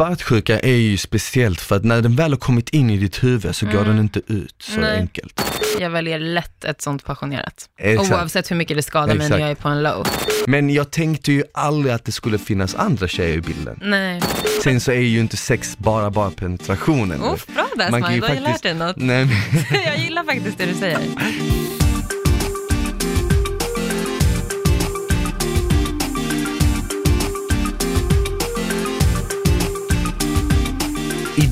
svartsjuka är ju speciellt för att när den väl har kommit in i ditt huvud så går Mm. den inte ut så Nej. enkelt. Jag väljer lätt ett sånt passionerat. Exakt. Oavsett hur mycket det skadar mig när Exakt. jag är på en low. Men jag tänkte ju aldrig att det skulle finnas andra tjejer i bilden. Nej. Sen så är ju inte sex bara bara penetrationen. Oh, bra där Man kan ju du har ju lärt faktiskt- dig något. Nej, men, jag gillar faktiskt det du säger.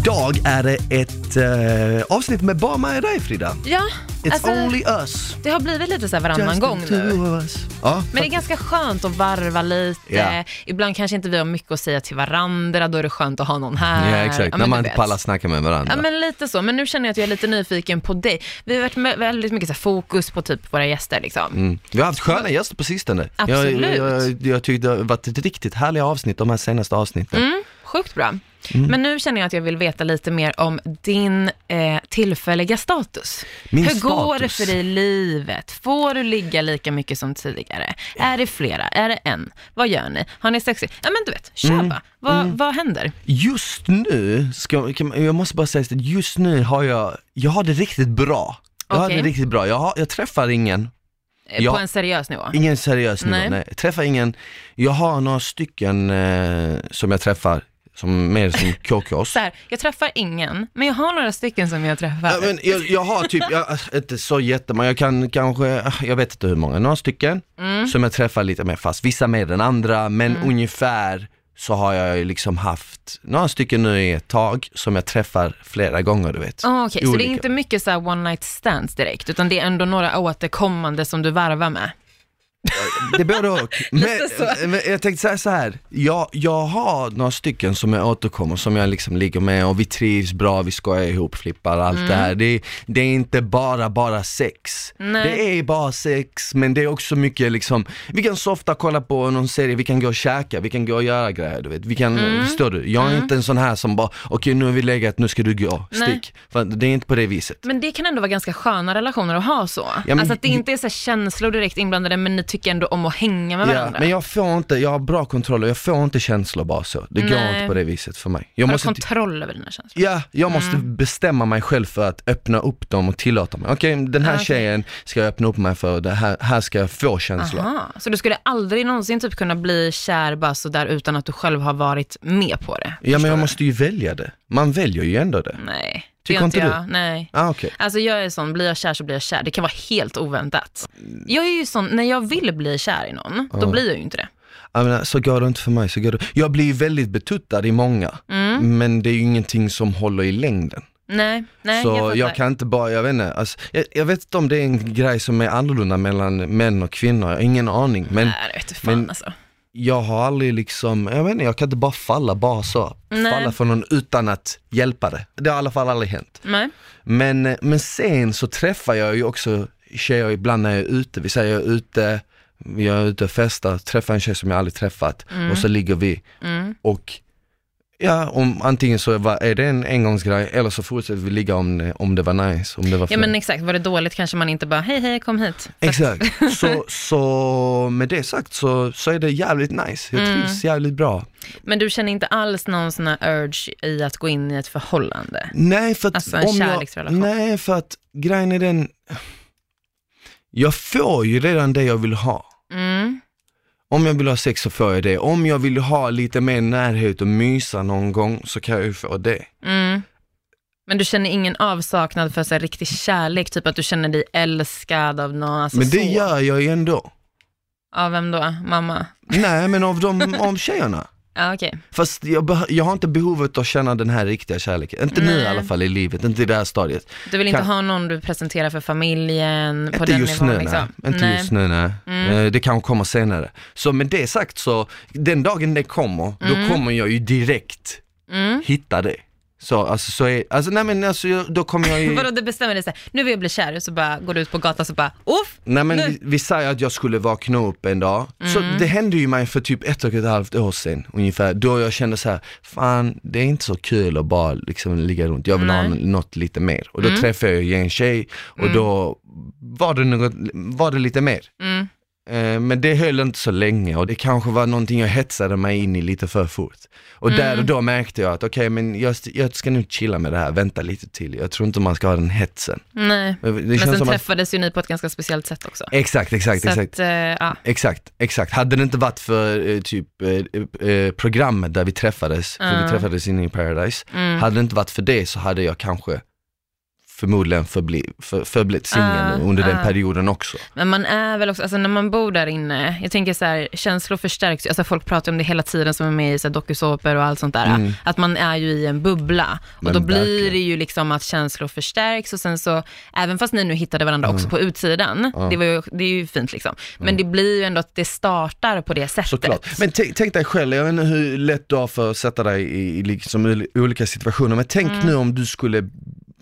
Idag är det ett eh, avsnitt med bara mig och dig Frida. Ja, It's alltså, only us. det har blivit lite så här varannan Just gång nu. of us. Ja, Men det är ganska skönt att varva lite. Ja. Ibland kanske inte vi har mycket att säga till varandra, då är det skönt att ha någon här. ja exakt, när men man inte pallar snacka med varandra. Ja men lite så, men nu känner jag att jag är lite nyfiken på dig. Vi har varit väldigt mycket så fokus på typ våra gäster liksom. Mm. Vi har haft sköna gäster på sistone. Absolut. Jag, jag, jag tyckte det har varit ett riktigt härliga avsnitt de här senaste avsnitten. Mm, sjukt bra. Mm. Men nu känner jag att jag vill veta lite mer om din eh, tillfälliga status. Min Hur går det status? för dig i livet? Får du ligga lika mycket som tidigare? Är det flera? Är det en? Vad gör ni? Har ni sex? Ja men du vet, kör Mm. bara. Vad, vad händer? Just nu, ska, kan, jag måste bara säga att just nu har jag, jag har det riktigt bra. Jag har Okej. det riktigt bra. Jag, har, jag träffar ingen, Eh, Ja. På en seriös nivå? ingen seriös nivå. Nej. Nej. Jag träffar ingen, jag har några stycken eh, som jag träffar, som mer som KKs. Så här, jag träffar ingen, men jag har några stycken som jag träffar. Ja, men jag, jag har typ, jag, inte så jättemånga, jag kan kanske, jag vet inte hur många, några stycken Mm. som jag träffar lite mer fast, vissa mer än andra, men ungefär så har jag liksom haft några stycken nu i ett tag som jag träffar flera gånger du vet. Ah, Okej, så det är inte mycket så one night stands direkt, utan det är ändå några återkommande som du varvar med? Det är både och. Men, men jag tänkte säga så här. Jag, jag har några stycken som jag återkommer, som jag liksom ligger med och vi trivs bra, vi skojar ihop, flippar, allt det här. Det, är- det är inte bara, bara sex. Nej. Det är bara sex, men det är också mycket liksom, vi kan så ofta kolla på någon serie, vi kan gå och käka, vi kan gå och göra grejer, du vet. Vi kan, förstår du? Jag är inte en sån här som bara, okej nu har vi legat, nu ska du gå, Nej. stick. För det är inte på det viset. Men det kan ändå vara ganska sköna relationer att ha så. men- alltså att det inte är så känslor direkt inblandade, men ni tycker ändå om att hänga med Ja, varandra. men jag får inte, jag har bra kontroll och jag får inte känslor bara så. Det går Nej. inte på det viset för mig. Jag har måste, du kontroll över dina känslor? ja, jag måste Mm. bestämma mig själv för att öppna upp dem och tillåta mig. Okej, den här Ah, okej. tjejen ska jag öppna upp mig för, det här, här ska jag få känslor. Aha, så du skulle aldrig någonsin typ kunna bli kär bara sådär utan att du själv har varit med på det? Ja men jag du? måste ju välja det. Man väljer ju ändå det. Nej, Tycker inte jag. Nej. Ah, okej. Alltså jag är sån, blir jag kär så blir jag kär. Det kan vara helt oväntat. Jag är ju sån, när jag vill bli kär i någon, då blir jag ju inte det. Jag menar, så går det inte för mig. Så går det. Jag blir ju väldigt betuttad i många, Mm. men det är ju ingenting som håller i längden. Nej, nej, så jag jag, kan inte bara, jag vet inte, alltså, jag, jag vet inte om det är en grej som är annorlunda mellan män och kvinnor, jag har ingen aning. Men Nej, det vet du fan men- alltså. Jag har aldrig liksom, jag vet inte, jag kan inte bara falla bara så. Nej. Falla för någon utan att hjälpa det. Det har i alla fall aldrig hänt. Nej. Men, men sen så träffar jag ju också tjejer ibland när jag är ute. Vi säger jag är ute, jag är ute och festar, träffar en tjej som jag aldrig träffat och så ligger vi. Mm. Och ja, om, antingen så var- är det en engångsgrej eller så fortsätter vi ligga om det, om det var nice, om det var Ja men exakt, var det dåligt kanske man inte bara, hej hej kom hit. Exakt, så, så med det sagt så, så är det jävligt nice. Jag Mm. trivs jävligt bra. Men du känner inte alls någon sån här urge i att gå in i ett förhållande? Nej för att, Alltså en om jag, kärleksrelation. nej för att grejen är den, jag får ju redan det jag vill ha. Mm. Om jag vill ha sex så får jag det. Om jag vill ha lite mer närhet och mysa någon gång så kan jag ju få det. Mm. Men du känner ingen avsaknad för så här, riktig kärlek, typ att du känner dig älskad av någon? Alltså Men det så. gör jag ju ändå. Av vem då? Mamma? Nej men av de, av tjejerna. Ja okej. Fast jag, jag har inte behovet att känna den här riktiga kärleken. Inte nu Nej. i alla fall i livet, inte i det här stadiet. Du vill inte Kan- ha någon du presenterar för familjen på Inte den just nivån nu liksom? nej. Inte just nu nej. Mm. Eh, Det kan komma senare. Så med det sagt så, den dagen det kommer, då kommer jag ju direkt Mm. hitta det. Så, alltså, så är, alltså nej men alltså, jag- då kommer jag ju... Vadå, du bestämmer dig såhär, nu vill jag bli kär, och så bara går du ut på gatan och så bara, uff! Nej men vi, vi säger att jag skulle vakna upp en dag, så Mm. det hände ju mig för typ ett och ett halvt år sedan ungefär, då jag kände så här, fan det är inte så kul att bara liksom ligga runt, jag vill ha. Mm. något lite mer. Och då träffade jag en tjej och då var det, något, var det lite mer. Mm. Eh, men det höll inte så länge och det kanske var någonting jag hetsade mig in i lite för fort. Och där Mm. och då märkte jag att okej, men jag, jag ska nu chilla med det här, vänta lite till. Jag tror inte man ska ha den hetsen. Nej. Men Det Men sen som att, träffades ju ni på ett ganska speciellt sätt också. exakt, exakt, Så exakt. att, eh, ja. Exakt, exakt. Hade det inte varit för eh, typ eh, eh, programmet där vi träffades, för vi Ja. träffades inne i Paradise, Mm. hade det inte varit för det så hade jag kanske förmodligen förbli, för, förblivit singel Ah, under den ah. perioden också. Men man är väl också, alltså när man bor där inne, jag tänker så här, känslor förstärks alltså folk pratar om det hela tiden som är med i dokusåpor och allt sånt där, Mm. att man är ju i en bubbla. Men och då blir verkligen. det ju liksom att känslor förstärks och sen så, även fast ni nu hittade varandra också på utsidan, Ja. det, var ju, det är ju fint liksom, men det blir ju ändå att det startar på det sättet. Såklart. Men tänk, dig själv, jag vet inte hur lätt du har för att sätta dig i, i liksom, olika situationer, men tänk Mm. nu om du skulle,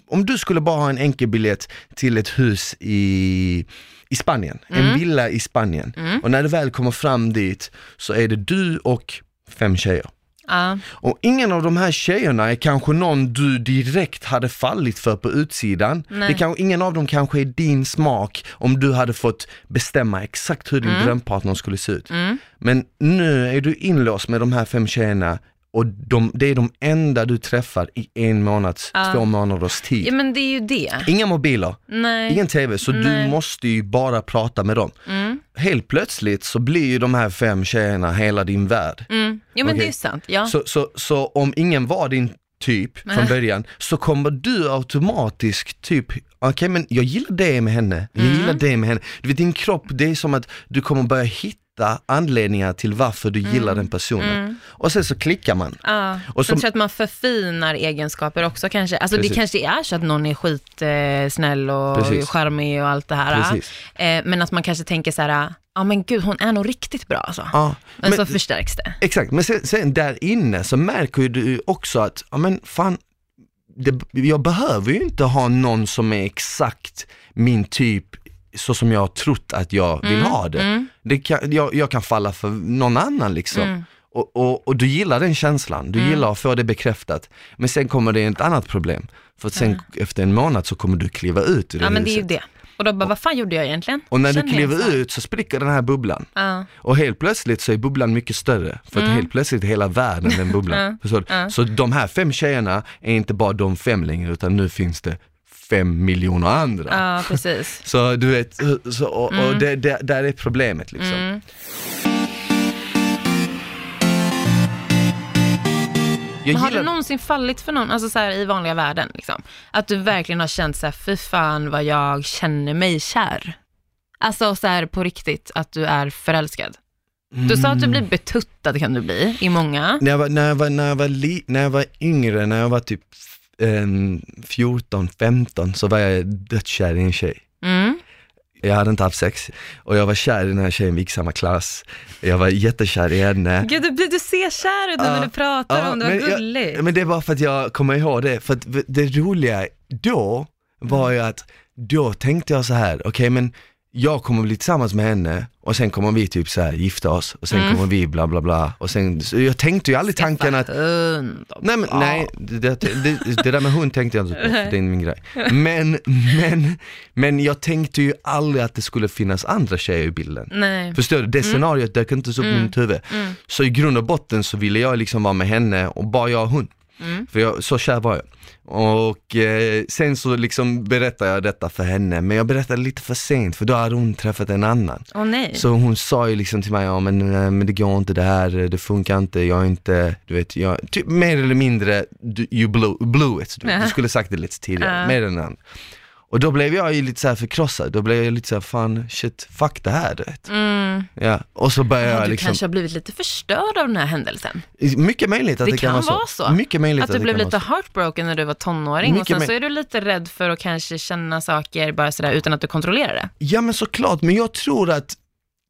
om du skulle bara ha en enkelbiljett till ett hus i, i Spanien, Mm. en villa i Spanien. Och när du väl kommer fram dit så är det du och fem tjejer. Ja. Och ingen av de här tjejerna är kanske någon du direkt hade fallit för på utsidan. Nej. Det kan, ingen av dem kanske är din smak om du hade fått bestämma exakt hur din drömpartner skulle se ut. Mm. Men nu är du inlåst med de här fem tjejerna och de, det är de enda du träffar i en månads, Ja. två månaders tid. ja, men det är ju det. Inga mobiler, Nej. ingen TV, så Nej. du måste ju bara prata med dem. Mm. Helt plötsligt så blir ju de här fem tjejerna hela din värld. Mm. Jo men Okej. det är sant, ja. Så, så, så om ingen var din typ från början så kommer du automatiskt typ, okej men jag gillar det med henne, jag Mm. gillar det med henne. Du vet din kropp, det är som att du kommer börja hitta anledningar till varför du gillar den personen. Och sen så klickar man. Mm. Ja, Och tror jag att man förfinar egenskaper också kanske. Alltså Precis. det kanske är så att någon är skitsnäll och Precis. charmig och allt det här. Eh, men att man kanske tänker så här, ja men gud hon är nog riktigt bra alltså. Ja, Men, men- så förstärks det. Exakt, men sen, sen där inne så märker ju du också att, ja men fan, det, jag behöver ju inte ha någon som är exakt min typ så som jag har trott att jag vill ha det. mm. det kan, jag, jag kan falla för någon annan liksom. Mm. Och, och, och du gillar den känslan, du gillar att få det bekräftat. Men sen kommer det ett annat problem. För att sen efter en månad så kommer du kliva ut ur det Ja men det är ju huset. det. Och då bara, vad fan gjorde jag egentligen? Och när du Känner så kliver ut så spricker den här bubblan. Ja. Och helt plötsligt så är bubblan mycket större, för att helt plötsligt är hela världen den bubblan. Mm. Du? ja. Så de här fem tjejerna är inte bara de fem längre, utan nu finns det fem miljoner andra. ja, precis. Så du vet, så, och, och det, det, där är problemet liksom. Mm. Jag Men har gillar, du någonsin fallit för någon, alltså så här i vanliga världen liksom? Att du verkligen har känt så här, fy fan vad jag känner mig kär. Alltså så här på riktigt, att du är förälskad. Du sa att du blir betuttad kan du bli, i många. när jag var, när jag var, när jag var, li, när jag var yngre, när jag var typ 14, 15 så var jag dödskär i en tjej. Mm. Jag hade inte haft sex och jag var kär i den här tjejen, vi gick samma klass. Jag var jättekär i henne. Gud, du, du ser kär ut nu när du pratar ja, om det, vad gulligt. Men det var för att jag kommer ihåg det, för att det roliga då var ju att då tänkte jag så här, okej men jag kommer bli tillsammans med henne och sen kommer vi typ så här gifta oss och sen kommer vi bla bla bla och sen, så jag tänkte ju aldrig tanken att Hund och Nej men nej, det, det, det, det där med hund tänkte jag inte på, det är inte min grej. Men, men, men jag tänkte ju aldrig att det skulle finnas andra tjejer i bilden. Nej. Förstår du? Det scenariot dök inte upp i mitt huvud. Mm. Så i grund och botten så ville jag liksom vara med henne och bara jag och hon. Mm. För jag, så kär var jag. Och eh, sen så liksom berättade jag detta för henne, men jag berättade lite för sent för då hade hon träffat en annan. Åh nej. Så hon sa ju liksom till mig, ja men, eh, men det går inte det här, det funkar inte, jag är inte, du vet, jag, typ mer eller mindre, you blew, blew it. Du, Ja. du skulle sagt det lite tidigare, Ja. mer än annan. Och då blev jag ju lite så här förkrossad, då blev jag lite så här, fan shit, fuck det här du vet. Mm. Ja, och så började Ja, jag du liksom, kanske har blivit lite förstörd av den här händelsen. mycket möjligt att det, Det kan vara så. Mycket möjligt Att du det blev kan lite så. heartbroken när du var tonåring och Mycket sen mer- så är du lite rädd för att kanske känna saker bara sådär utan att du kontrollerar det. Ja men såklart, men jag tror att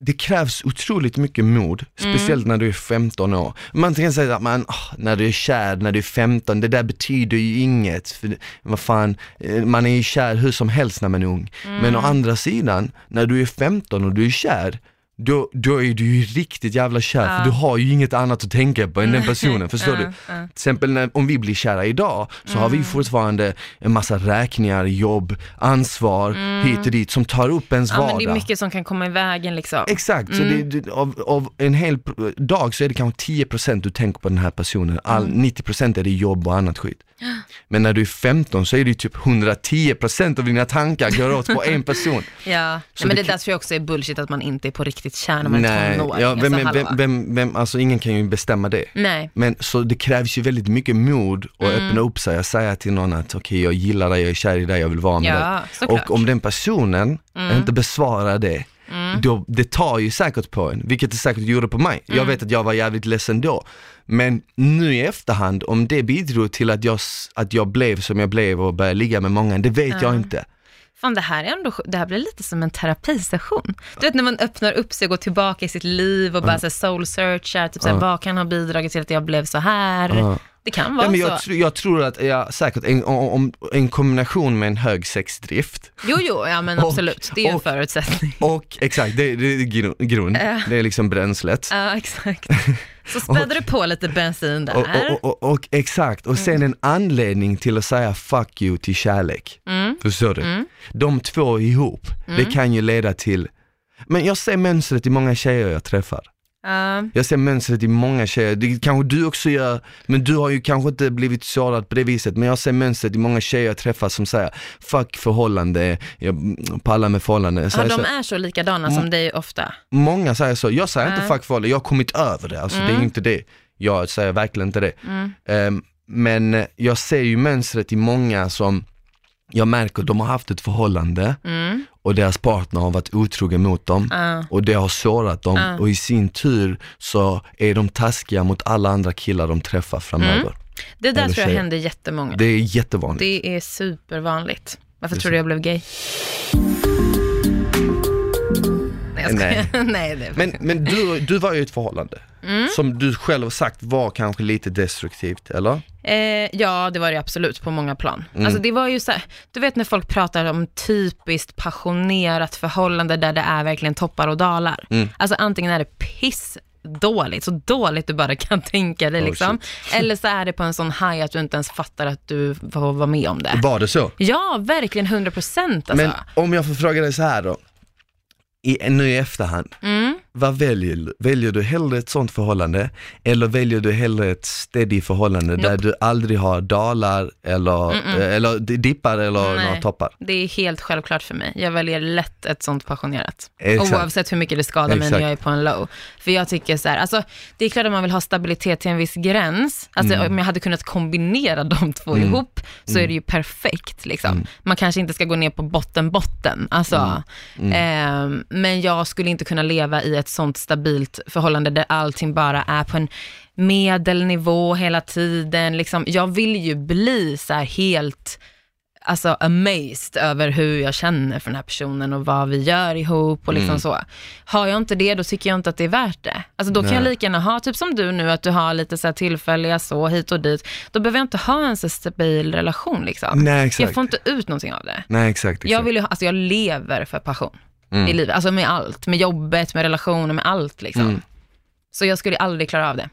det krävs otroligt mycket mod, Mm. speciellt när du är 15 år. Man kan säga att man, ah, när du är kär, när du är 15, det där betyder ju inget. För, vad fan, eh, man är ju kär hur som helst när man är ung. Mm. Men å andra sidan, när du är 15 och du är kär, då, då är du ju riktigt jävla kär, Ja. för du har ju inget annat att tänka på än den personen, förstår Ja, du? ja. Till exempel när, om vi blir kära idag, så har vi fortfarande en massa räkningar, jobb, ansvar, hit och dit som tar upp ens Ja, men vardag. det är mycket som kan komma i vägen liksom. Exakt, så det, det, av, av en hel dag så är det kanske 10% du tänker på den här personen, All, 90% är det jobb och annat skit. Men när du är 15 så är det ju typ 110% av dina tankar går åt på en person. Ja, Nej, men det där tror jag också är bullshit att man inte är på riktigt kär när man är Nej, tonåring. ja, vem, alltså, vem, vem, vem, alltså ingen kan ju bestämma det. Nej, Men så det krävs ju väldigt mycket mod att Mm. öppna upp sig och säga till någon att okej jag gillar dig, jag är kär i dig, jag vill vara med dig. ja, såklart. Och om den personen Mm. inte besvarar det, då, det tar ju säkert på en, vilket det säkert gjorde på mig. Mm. Jag vet att jag var jävligt ledsen då. Men nu i efterhand, om det bidrog till att jag, att jag blev som jag blev och började ligga med många, det vet jag inte. Fan, det här, är ändå, det här blir lite som en terapisession. Du vet när man öppnar upp sig och går tillbaka i sitt liv och bara så här soul searchar, typ så Ja. vad kan ha bidragit till att jag blev så här? Ja. Det kan vara Ja, men så. jag, tr- jag tror att jag, säkert en, om, en kombination med en hög sexdrift Jo, jo, ja men Och- absolut. Det är en och- förutsättning. och exakt, det, det är grund, grund. Ja. det är liksom bränslet. Ja, exakt. Så späder du på lite bensin där. Och, och, och, och exakt, och sen en anledning till att säga fuck you till kärlek. Mm. Förstår du? De två ihop, det kan ju leda till, men jag ser mönstret i många tjejer jag träffar. Ja, Jag ser mönstret i många tjejer, det kanske du också gör, men du har ju kanske inte blivit sårad på det viset, men jag ser mönstret i många tjejer jag träffar som säger fuck förhållande, jag pallar med förhållande. Så ja, de säger- är så likadana som dig ofta. Många säger så, jag säger inte Nej. fuck förhållande, jag har kommit över det, alltså det är Mm. inte det. Jag säger verkligen inte det. Mm. Ehm, men jag ser ju mönstret i många som jag märker de har haft ett förhållande Mm. Och deras partner har varit otrogen mot dem Ja. och det har sårat dem Ja. och i sin tur så är de taskiga mot alla andra killar de träffar framöver. Det där Eller tror jag tjejer. händer jättemånga. Det är jättevanligt. Det är supervanligt. Varför tror du jag blev gay? Nej, jag Nej. Nej, det Men, men du, du var ju i ett förhållande Mm. som du själv har sagt var kanske lite destruktivt, eller? Eh, ja, det var det absolut på många plan. Mm. Alltså det var ju så här, du vet när folk pratar om typiskt passionerat förhållande där det är verkligen toppar och dalar. Mm. Alltså antingen är det piss dåligt, så dåligt du bara kan tänka dig Oh, liksom. Eller så är det på en sån high att du inte ens fattar att du får vara med om det. Var det så? Ja, verkligen 100 procent alltså. Men om jag får fråga dig så här då, i, nu i efterhand, Mm. Vad väljer du? Väljer du hellre ett sånt förhållande eller väljer du hellre ett steady förhållande där Nope. du aldrig har dalar eller, eh, eller di- dippar eller Nej. några toppar? Det är helt självklart för mig. Jag väljer lätt ett sånt passionerat. Exakt. Oavsett hur mycket det skadar mig när jag är på en low. För jag tycker så här, alltså det är klart att man vill ha stabilitet till en viss gräns. Alltså Mm. om jag hade kunnat kombinera de två ihop så är det ju perfekt liksom. Mm. Man kanske inte ska gå ner på botten, botten. Alltså, Mm. ehm, men jag skulle inte kunna leva i ett sånt stabilt förhållande där allting bara är på en medelnivå hela tiden. Liksom, jag vill ju bli så här helt alltså amazed över hur jag känner för den här personen och vad vi gör ihop och liksom Mm. så. Har jag inte det, då tycker jag inte att det är värt det. Alltså då kan jag Nej. lika gärna ha, typ som du nu, att du har lite så tillfälliga så hit och dit. Då behöver jag inte ha en så stabil relation liksom. Nej exakt. Jag får inte ut någonting av det. Nej exakt. exakt. Jag, vill ju, ha- alltså jag lever för passion Mm. i livet, alltså med allt, med jobbet, med relationer, med allt liksom. Mm. Så jag skulle aldrig klara av det.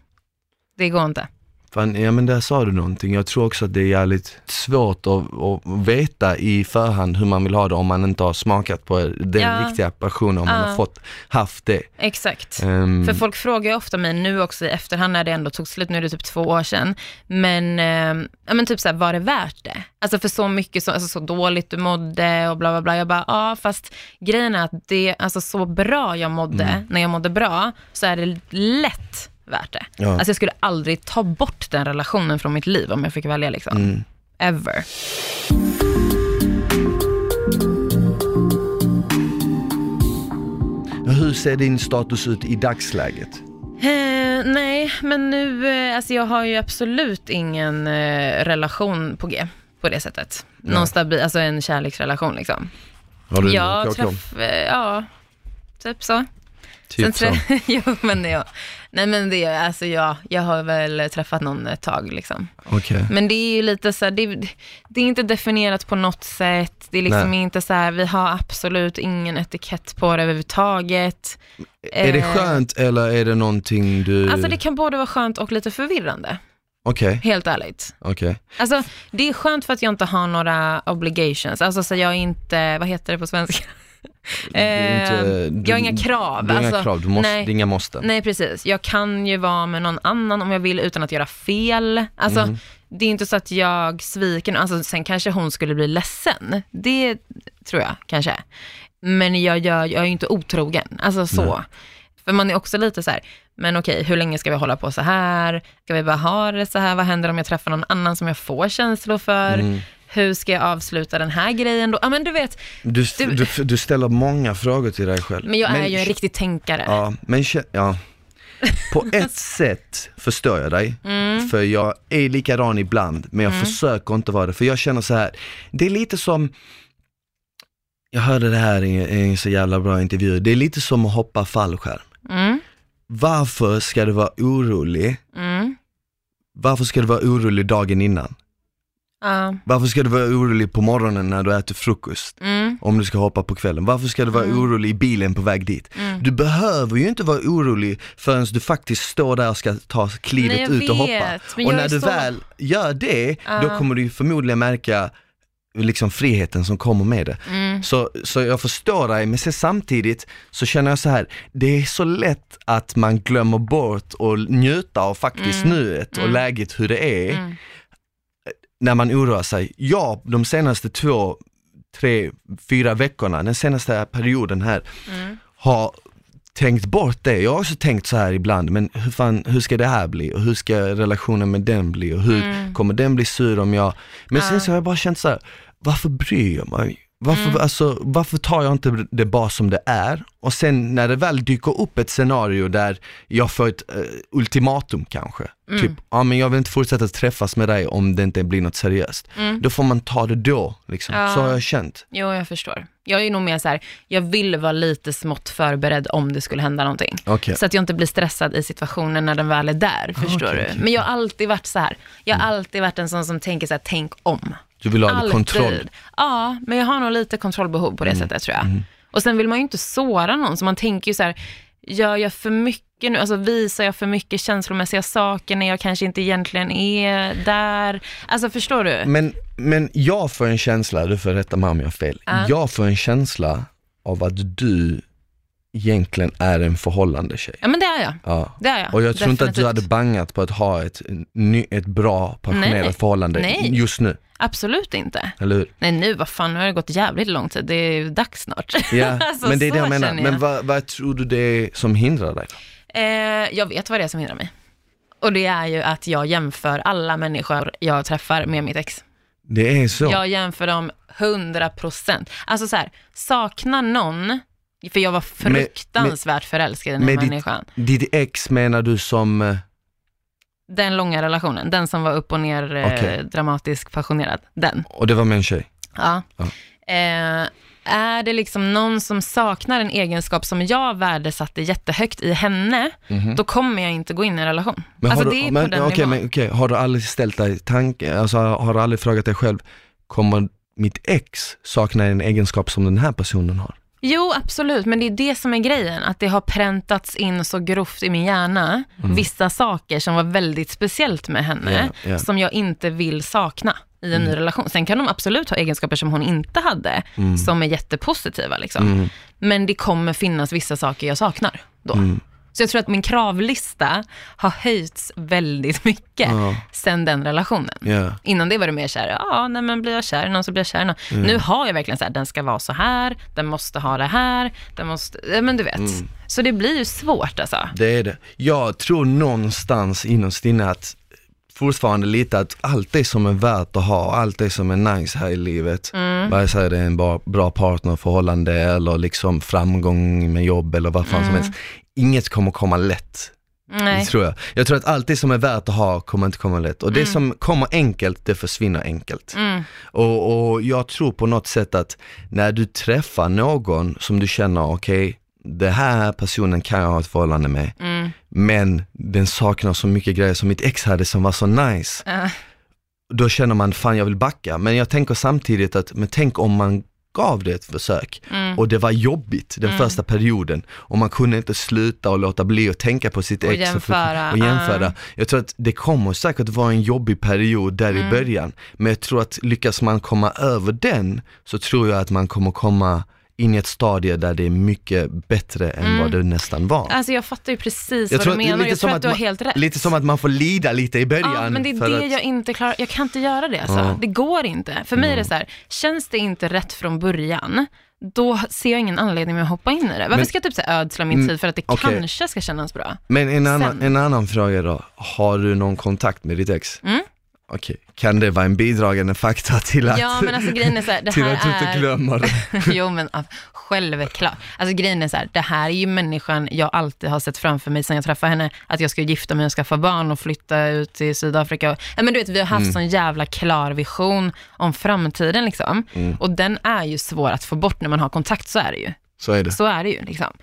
Det går inte. Fan, ja men där sa du någonting. Jag tror också att det är jävligt svårt att, att veta i förhand hur man vill ha det om man inte har smakat på den Ja. riktiga passionen, om man Ja. har fått, haft det. Exakt. Ehm, För folk frågar ju ofta mig nu också i efterhand när det ändå tog slut, nu är det typ två år sedan, men, eh, ja, men typ så här, var det värt det? Alltså för så mycket, så, alltså så dåligt du mådde och bla bla bla. Jag bara, ja fast grejen är att det, alltså så bra jag mådde, Mm. när jag mådde bra, så är det lätt värt det. Ja. Alltså jag skulle aldrig ta bort den relationen från mitt liv om jag fick välja liksom. mm. Ever. Hur ser din status ut i dagsläget? Eh, nej, men nu, eh, alltså jag har ju absolut ingen eh, relation på G på det sättet. Någon Nej. stabil, alltså en kärleksrelation liksom. Har du Jag träff, eh, ja, typ så. Typ så. trä- jo, men ja. Nej men det, alltså ja, jag har väl träffat någon ett tag liksom. Okej. Men det är ju lite så här, det, det är inte definierat på något sätt. Det är liksom Nej. inte så här, vi har absolut ingen etikett på det överhuvudtaget. Är det Eh, skönt eller är det någonting du... Alltså det kan både vara skönt och lite förvirrande, Okej, helt ärligt. okej. Alltså det är skönt för att jag inte har några obligations, alltså så jag är inte, vad heter det på svenska? Inte- Eh, du- jag har inga krav. Du har inga alltså, krav, du måste, nej. det är inga måsten. Nej precis, jag kan ju vara med någon annan om jag vill utan att göra fel. Alltså Mm. det är inte så att jag sviker, alltså sen kanske hon skulle bli ledsen. Det tror jag kanske. Men jag, gör, jag är ju inte otrogen, alltså så. Nej. För man är också lite så här, men okej, hur länge ska vi hålla på så här? Ska vi bara ha det så här? Vad händer om jag träffar någon annan som jag får känslor för? Mm. Hur ska jag avsluta den här grejen då? Ja men du vet, Du, Du- du, ställer många frågor till dig själv. men jag är ju en riktig tänkare. Ja, men ja. På ett sätt förstår jag dig, Mm. för jag är likadan ibland, men jag försöker inte vara det. För jag känner så här, det är lite som, jag hörde det här i i en så jävla bra intervju, det är lite som att hoppa fallskärm. Mm, Varför ska du vara orolig? mm, Varför ska du vara orolig dagen innan? Ja, Varför ska du vara orolig på morgonen när du äter frukost? mm, Om du ska hoppa på kvällen. Varför ska du vara orolig i bilen på väg dit? mm. Du behöver ju inte vara orolig förrän du faktiskt står där och ska ta klivet Nej, ut och hoppa. vet, Och när är du så- väl gör det, då Ja. kommer du förmodligen märka liksom friheten som kommer med det. Mm. Så, så jag förstår dig, men samtidigt så känner jag så här, det är så lätt att man glömmer bort och njuta av faktiskt nuet och läget hur det är Mm. När man oroar sig. Jag, de senaste två, tre, fyra veckorna, den senaste perioden här, Mm. har tänkt bort det. Jag har också tänkt så här ibland, men hur, fan, hur ska det här bli och hur ska relationen med den bli och hur Mm. kommer den bli sur om jag... Men sen Ja. så har jag bara känt så här, varför bryr jag mig? Varför, Mm. alltså, varför tar jag inte det bara som det är? Och sen när det väl dyker upp ett scenario där jag får ett eh, ultimatum kanske, Mm. typ, ja men jag vill inte fortsätta träffas med dig om det inte blir något seriöst. Mm. Då får man ta det då, liksom. Ja. så har jag känt. Jo, jag förstår. Jag är nog mer så här, jag vill vara lite smått förberedd om det skulle hända någonting. Okej. Så att jag inte blir stressad i situationen när den väl är där, förstår okej, du? okej. Mm. Men jag har alltid varit så här, jag har alltid varit en sån som tänker så här, tänk om. Du vill ha Alltid. kontroll. Ja, men jag har nog lite kontrollbehov på det Mm. sättet tror jag. Och sen vill man ju inte såra någon, så man tänker ju så här, gör jag för mycket nu, alltså visar jag för mycket känslomässiga saker när jag kanske inte egentligen är där? Alltså förstår du? Men, men jag får en känsla, du får rätta mig om jag har fel, Ja. jag får en känsla av att du egentligen är en förhållande tjej. Ja men det är jag. Ja. Det är jag. Och jag tror inte att du Definitivt. hade bangat på att ha ett, ett bra passionerat Nej. förhållande Nej. just nu, Absolut inte. eller hur? Nej nu, vad fan, nu har det gått jävligt lång tid. Det är ju dags snart. Ja, Alltså, men det är det jag menar. jag. Men vad, vad tror du det är som hindrar dig? Eh, jag vet vad det är som hindrar mig. Och det är ju att jag jämför alla människor jag träffar med mitt ex. Det är så? Jag jämför dem 100%. Alltså så här, saknar någon, för jag var fruktansvärt förälskad i den här med ditt- människan. Ditt ex menar du som, eh, Den långa relationen, den som var upp och ner, eh, Okej. dramatisk passionerad, den. och det var med en tjej? Ja. Ja. Eh, är det liksom någon som saknar en egenskap som jag värdesatte jättehögt i henne, då kommer jag inte gå in i en relation. Men alltså har det du, är men, på den okej, nivån. men, okej, har du aldrig ställt dig tanke, alltså har du aldrig frågat dig själv, kommer mitt ex sakna en egenskap som den här personen har? Jo, absolut, men det är det som är grejen, att det har präntats in så grovt i min hjärna, vissa saker som var väldigt speciellt med henne, Mm. Ja, ja. som jag inte vill sakna i en ny relation. Sen kan de absolut ha egenskaper som hon inte hade, Mm. som är jättepositiva liksom. Men det kommer finnas vissa saker jag saknar då. Mm. Så jag tror att min kravlista har höjts väldigt mycket Ja. sen den relationen. Ja. Innan det var det mer så här, ja, nej men blir jag kär i någon så blir jag kär i någon. Mm. Nu har jag verkligen så här, den ska vara så här, den måste ha det här, den måste, ja, men du vet. Mm. Så det blir ju svårt alltså. Det är det. Jag tror någonstans innerst inne att fortfarande lite att allt det som är värt att ha, allt det som är nice här i livet, Mm. vare sig det är en bra, bra partnerförhållande eller liksom framgång med jobb eller vad fan som helst, inget kommer komma lätt. Nej. Det tror jag. Jag tror att allt det som är värt att ha kommer inte komma lätt. Och det Mm. som kommer enkelt, det försvinner enkelt. Mm. Och, och jag tror på något sätt att när du träffar någon som du känner, okej, det här personen kan jag ha ett förhållande med, Mm. men den saknar så mycket grejer som mitt ex hade som var så nice. Ja. Då känner man, fan jag vill backa. Men jag tänker samtidigt att, men tänk om man gav det ett försök Mm. och det var jobbigt den Mm. första perioden och man kunde inte sluta och låta bli att tänka på sitt Och ex jämföra, och jämföra. ja. Jag tror att det kommer säkert vara en jobbig period där Mm. i början, men jag tror att lyckas man komma över den så tror jag att man kommer komma in i ett stadie där det är mycket bättre än Mm. vad det nästan var. Alltså jag fattar ju precis Jag vad tror du menar, jag tror att, att du har man- helt rätt. Lite som att man får lida lite i början. Ja, men det är det att, jag inte klarar, jag kan inte göra det alltså. Mm. Det går inte. För mig är det så här, känns det inte rätt från början, då ser jag ingen anledning med att hoppa in i det. Varför Men- ska jag typ så ödsla min Mm, tid för att det okej. kanske ska kännas bra? Men en annan, Sen. en annan fråga då, har du någon kontakt med ditt ex? Mm. Okej, kan det vara en bidragande faktor till att, Ja men alltså grejen är så här, det till här att du inte är... glömmer det? jo men självklart. Alltså grejen är så här, det här är ju människan jag alltid har sett framför mig sen jag träffade henne, att jag ska gifta mig och skaffa barn och flytta ut till Sydafrika. Ja, men du vet, vi har haft Mm. sån jävla klar vision om framtiden liksom. Mm. Och den är ju svår att få bort när man har kontakt, så är det ju. Så är det. Så är det ju liksom.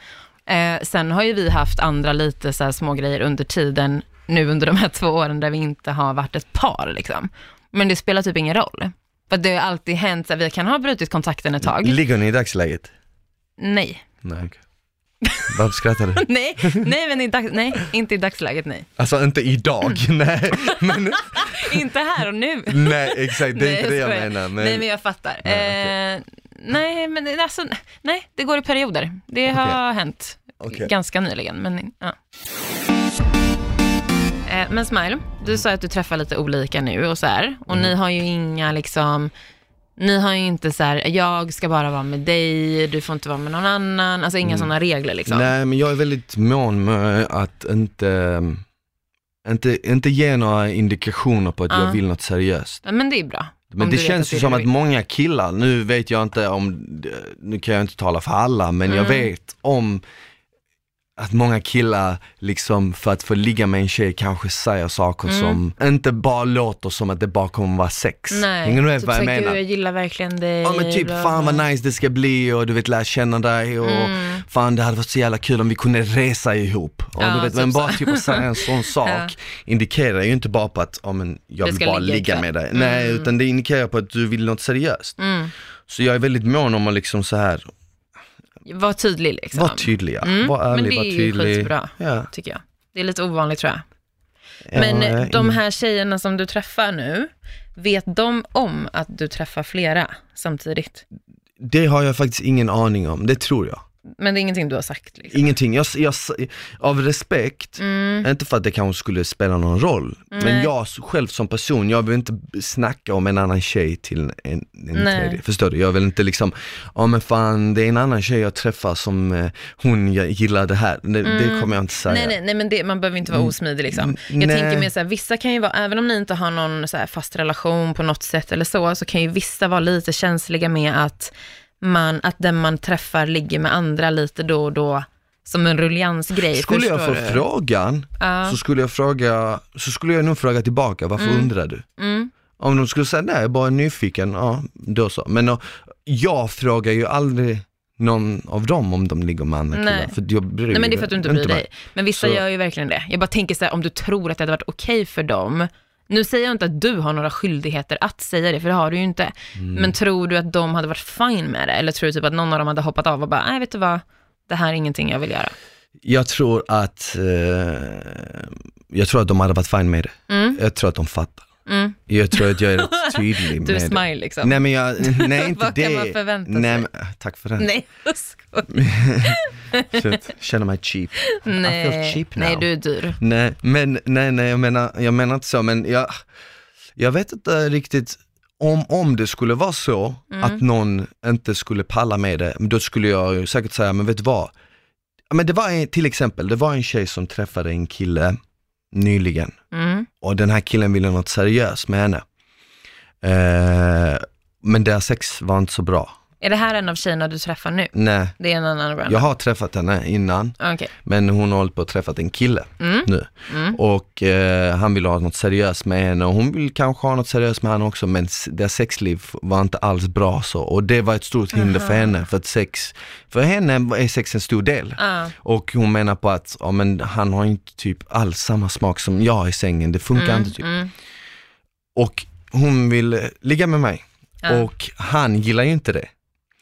Eh, sen har ju vi haft andra lite så små grejer under tiden, nu under de här två åren där vi inte har varit ett par liksom. Men det spelar typ ingen roll. För det har alltid hänt, här, vi kan ha brutit kontakten ett tag. Ligger ni i dagsläget? Nej. Nej, okej. Varför skrattar du? nej, nej, men i dags, nej, inte i dagsläget nej. Alltså inte idag, nej. Men, inte här och nu. nej exakt, det är Nej, inte det jag skojar. menar. Men, Nej, men jag fattar. Nej, eh, nej, men alltså, nej, det går i perioder. Det har hänt Okej. ganska nyligen. Men, ja. Eh, men Smile, du sa att du träffar lite olika nu och så här. Och Mm. ni har ju inga liksom, ni har ju inte så här, jag ska bara vara med dig, du får inte vara med någon annan, alltså inga sådana regler liksom. Mm. Nej men jag är väldigt mån med att inte, inte, inte ge några indikationer på att Ja. jag vill något seriöst. Men det är bra. Men det känns ju som att många killar, nu vet jag inte om, nu kan jag inte tala för alla, men jag Mm. vet om att många killar liksom för att få ligga med en tjej kanske säger saker Mm. som inte bara låter som att det bara kommer vara sex. Nej, Hänger du med typ vad jag menar? Gud, jag gillar verkligen dig. Ja men typ, bla, fan vad nice det ska bli och du vet lära känna dig och Mm. fan det hade varit så jävla kul om vi kunde resa ihop. Och Ja, du vet, typ men bara så. typ att säga en sån sak Ja. indikerar ju inte bara på att, ja men jag Vi vill bara ligga ligga med dig. Nej, Mm. utan det indikerar på att du vill något seriöst. Mm. Så jag är väldigt mån om att liksom så här, Var tydlig liksom. vara tydliga, Mm, var ärlig, men det var är ju tydlig. skitbra. Ja. tycker jag. Det är lite ovanligt tror jag. Ja, Men ja, de här tjejerna som du träffar nu, vet de om att du träffar flera samtidigt? Det har jag faktiskt ingen aning om, det tror jag. Men det är ingenting du har sagt? Liksom. Ingenting, jag, jag, av respekt, Mm. inte för att det kanske skulle spela någon roll, men Nej. jag själv som person, jag vill inte snacka om en annan tjej till en, en Nej. tredje, förstår du? Jag vill inte liksom, ja men fan det är en annan tjej jag träffar som eh, hon gillar det här, det, det kommer jag inte säga. Nej, nej, nej, men det, man behöver inte vara osmidig liksom. Mm, Jag nej. tänker mer så här, vissa kan ju vara, även om ni inte har någon så fast relation på något sätt eller så, så kan ju vissa vara lite känsliga med att man, att den man träffar ligger med andra lite då och då, som en rulliansgrej. Skulle jag få du? frågan, Ja. så skulle jag fråga, så skulle jag nog fråga tillbaka, varför undrar du? Mm. Om de skulle säga nej, jag är bara nyfiken, ja då så. Men uh, jag frågar ju aldrig någon av dem om de ligger med andra killar, för jag bryr Nej men det är för att du inte bryr dig. Men vissa Så- gör ju verkligen det. Jag bara tänker så här, om du tror att det hade varit okej för dem, nu säger jag inte att du har några skyldigheter att säga det, för det har du ju inte. Mm. Men tror du att de hade varit fine med det? Eller tror du typ att någon av dem hade hoppat av och bara, nej vet du vad, det här är ingenting jag vill göra. Jag tror att, eh, jag tror att de hade varit fine med det. Mm. Jag tror att de fattar. Mm. Jag tror att jag är rätt tydlig Du är med det. smile liksom. Nej men jag, nej inte Vad det. kan man förvänta nej, sig? Men, tack för den. Nej, jag. Shit, känner mig cheap. I feel Nej, cheap now. nej du är dyr. Nej, men nej, nej, jag menar, jag menar inte så, men jag, jag vet inte riktigt om, om det skulle vara så Mm. att någon inte skulle palla med det, då skulle jag ju säkert säga, men vet du vad? Men det var en, till exempel, det var en tjej som träffade en kille nyligen Mm. och den här killen ville något seriöst med henne. Eh, men deras sex var inte så bra. Är det här en av tjejerna du träffar nu? Nej, Det är en annan random? jag har träffat henne innan, Okej. men hon har hållit på att träffa en kille Mm. nu. Och eh, han vill ha något seriöst med henne och hon vill kanske ha något seriöst med honom också men deras sexliv var inte alls bra så. Och det var ett stort hinder för henne för att sex, för henne är sex en stor del. Ah. Och hon menar på att ja, men han har inte typ alls samma smak som jag i sängen, det funkar inte typ. Mm. Och hon vill ligga med mig Ja. och han gillar ju inte det.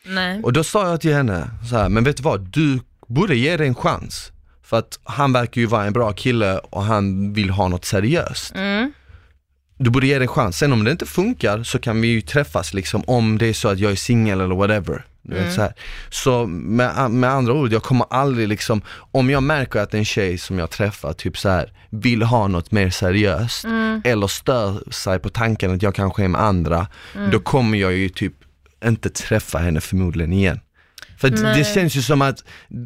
Nej. Och då sa jag till henne så här, men vet du vad, du borde ge det en chans. För att han verkar ju vara en bra kille och han vill ha något seriöst. Mm. Du borde ge det en chans, sen om det inte funkar så kan vi ju träffas liksom om det är så att jag är singel eller whatever. Du vet, så här. så med, med andra ord, jag kommer aldrig liksom, om jag märker att en tjej som jag träffar typ så här vill ha något mer seriöst eller stör sig på tanken att jag kanske är med andra, då kommer jag ju typ inte träffa henne förmodligen igen. För det känns ju som att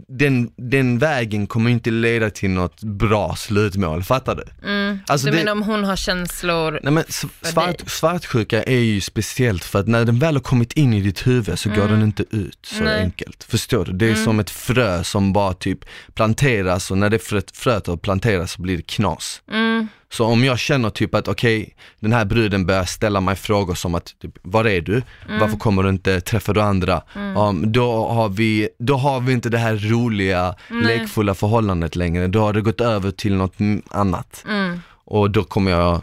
den, den vägen kommer inte leda till något bra slutmål, fattar du? Mm. Alltså du det- menar om hon har känslor? Nej men svart, dig. svartsjuka är ju speciellt för att när den väl har kommit in i ditt huvud så går den inte ut så Mm. Nej. enkelt. Förstår du? Det är som ett frö som bara typ planteras och när det fröet, fröet har planterats så blir det knas. Mm. Så om jag känner typ att okej, den här bruden börjar ställa mig frågor som att, typ, var är du? Mm. Varför kommer du inte? Träffar du andra? Ja, då, har vi, då har vi inte det här roliga, lekfulla förhållandet längre. Då har det gått över till något mm, annat. Mm. Och då kommer jag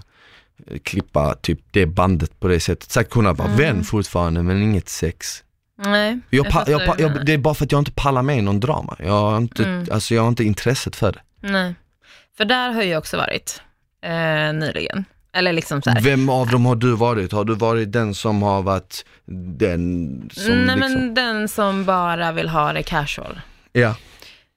klippa typ det bandet på det sättet. Säkert kunna vara vän fortfarande men inget sex. Nej, Jag, jag, jag, menar. det är bara för att jag inte pallar med i någon drama. Jag har inte, alltså jag har inte intresset för det. Nej. För där har jag också varit eh, nyligen. Eller liksom så här. Vem av dem har du varit? Har du varit den som har varit den som Nej liksom... men den som bara vill ha det casual. Ja.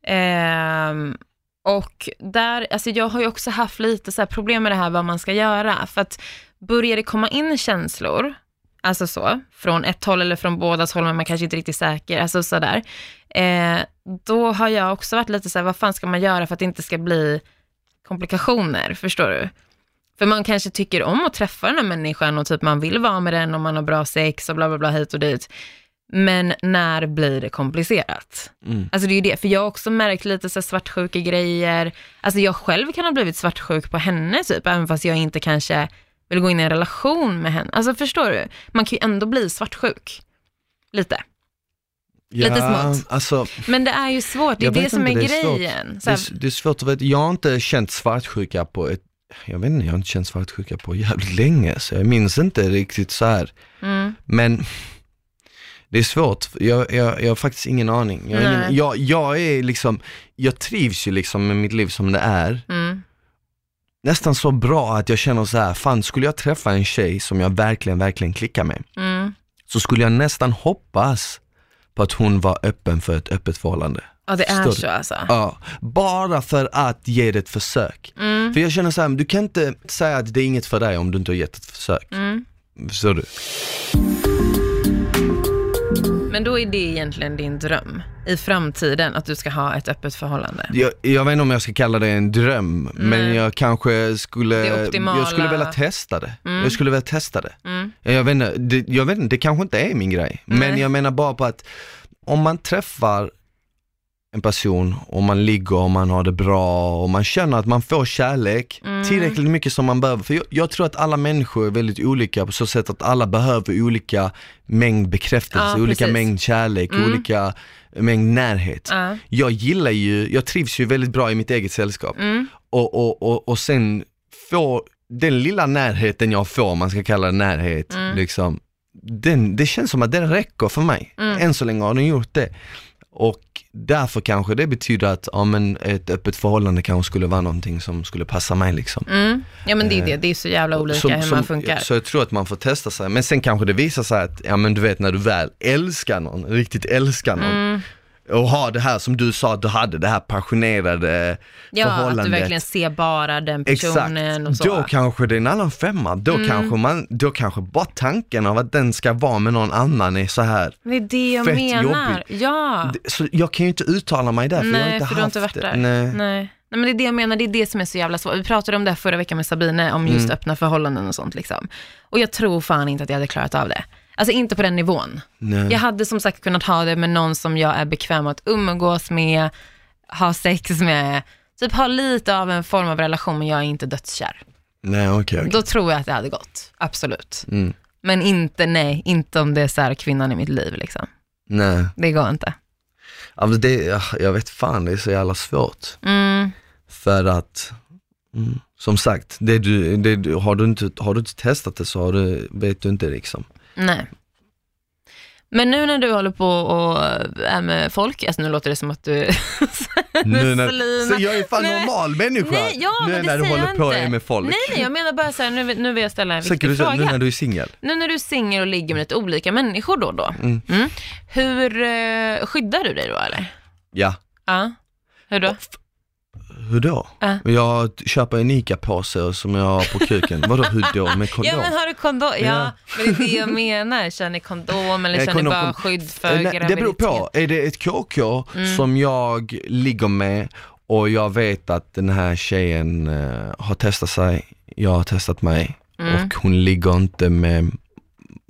Ehm, och där, alltså jag har ju också haft lite så problem med det här vad man ska göra. För att börjar det komma in känslor, alltså så, från ett håll eller från bådas håll, men man kanske inte är riktigt säker, alltså sådär. Eh, då har jag också varit lite så här, vad fan ska man göra för att det inte ska bli komplikationer, förstår du? För man kanske tycker om att träffa den här människan och typ man vill vara med den och man har bra sex och bla bla bla hit och dit. Men när blir det komplicerat? Mm. Alltså det är ju det, för jag har också märkt lite så svartsjuka grejer. Alltså jag själv kan ha blivit svartsjuk på henne typ, även fast jag inte kanske vill gå in i en relation med henne. Alltså förstår du? Man kan ju ändå bli svartsjuk. Lite. Lite ja, smått. Alltså, Men det är ju svårt, det är det som är det grejen. Det, är, det är svårt att veta. Jag har inte känt svartsjuka på ett, jag vet inte, jag har inte känt svartsjuka på jävligt länge så jag minns inte riktigt så här. mm, Men det är svårt, jag, jag, jag har faktiskt ingen aning. Jag, ingen, jag, jag är liksom, jag trivs ju liksom med mitt liv som det är. mm, Nästan så bra att jag känner så här, fan skulle jag träffa en tjej som jag verkligen, verkligen klickar med, mm. så skulle jag nästan hoppas på att hon var öppen för ett öppet förhållande. Ja det är Förstår du? så alltså. Ja, bara för att ge det ett försök. Mm, För jag känner så här, du kan inte säga att det är inget för dig om du inte har gett ett försök. mm. Förstår du? Men då är det egentligen din dröm i framtiden, att du ska ha ett öppet förhållande. Jag, jag vet inte om jag ska kalla det en dröm, men jag kanske skulle, jag skulle vilja testa det. Mm. Jag skulle vilja testa det. Mm. Jag vet inte, det, jag vet inte, det kanske inte är min grej, men jag menar bara på att om man träffar en person och man ligger och man har det bra och man känner att man får kärlek Mm. tillräckligt mycket som man behöver. För jag, jag tror att alla människor är väldigt olika på så sätt att alla behöver olika mängd bekräftelse, Ja, olika precis. mängd kärlek, Mm. olika mängd närhet. Ja. Jag gillar ju, jag trivs ju väldigt bra i mitt eget sällskap Mm. och, och, och, och sen få den lilla närheten jag får, om man ska kalla det närhet, Mm. liksom, den, det känns som att den räcker för mig. Mm. Än så länge har den gjort det. Och därför kanske det betyder att ja, men ett öppet förhållande kanske skulle vara någonting som skulle passa mig liksom. Mm. Ja men det är Eh, det, det är så jävla olika Som- hur som- man funkar. Så jag tror att man får testa sig, men sen kanske det visar sig att, ja men du vet när du väl älskar någon, riktigt älskar någon, Mm. Och har det här som du sa att du hade, det här passionerade Ja, att förhållandet. du verkligen ser bara den personen och Exakt, så. då kanske det är en annan femma. Då, Mm. kanske man, då kanske bara tanken av att den ska vara med någon annan är så här. Det är det jag Fett menar. jobbigt. Ja. Så jag kan ju inte uttala mig där för jag har Nej, inte för du har haft inte varit det. där. Nej. Nej. Nej, men det är det jag menar, det är det som är så jävla svårt. Vi pratade om det här förra veckan med Sabine, om just Mm. öppna förhållanden och sånt liksom. Och jag tror fan inte att jag hade klarat av det. Alltså inte på den nivån. Nej. Jag hade som sagt kunnat ha det med någon som jag är bekväm att umgås med, ha sex med, typ ha lite av en form av relation men jag är inte dödskär. Nej, okej, okej. Då tror jag att det hade gått, absolut. Mm. Men inte, nej, inte om det är så här kvinnan i mitt liv liksom. Nej, Det går inte. ja, men det, ja, jag vet fan det är så jävla svårt. Mm. För att, mm, som sagt, det du, det du, har, du inte, har du inte testat det så har du, vet du inte liksom. Nej. Men nu när du håller på och är med folk, alltså nu låter det som att du Nu när, Slina. så jag är fan normal människa. Nej, ja, nu men när du håller på och är med folk. Nej, nej, jag menar bara så här, nu, nu vill jag ställa en viktig du fråga. nu när du är singel. Nu när du är singel och ligger med lite olika människor då och då, Mm. mm. hur eh, skyddar du dig då eller? Ja. Ja. Hur då? Hur då? Ja. Jag köper en ICA-påse som jag har på kuken. Vadå hur då? Med kondom? Ja men har du kondom? Ja, Ja. men det är det jag menar. Kör ni kondom eller Eh, kör ni bara skydd för Eh, nej, graviditet? Det beror på, är det ett KK Mm. som jag ligger med och jag vet att den här tjejen eh, har testat sig, jag har testat mig Mm. och hon ligger inte med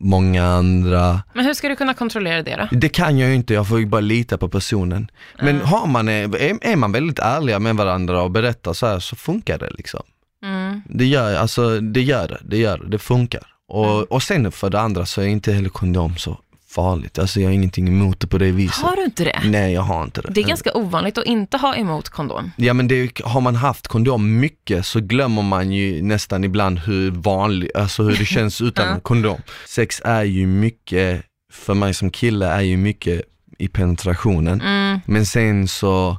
många andra. Men hur ska du kunna kontrollera det då? Det kan jag ju inte, jag får ju bara lita på personen. Men har man, är, är man väldigt ärliga med varandra och berättar så här så funkar det liksom. Mm. Det gör, alltså, det gör det, det gör det, det funkar. Och, Mm. och sen för det andra så är inte heller kondom så farligt, alltså jag har ingenting emot det på det viset. Har du inte det? Nej jag har inte det. Det är ganska ovanligt att inte ha emot kondom. Ja men det, har man haft kondom mycket så glömmer man ju nästan ibland hur vanligt, alltså hur det känns utan Ja. kondom. Sex är ju mycket, för mig som kille är ju mycket i penetrationen. Mm. Men sen så,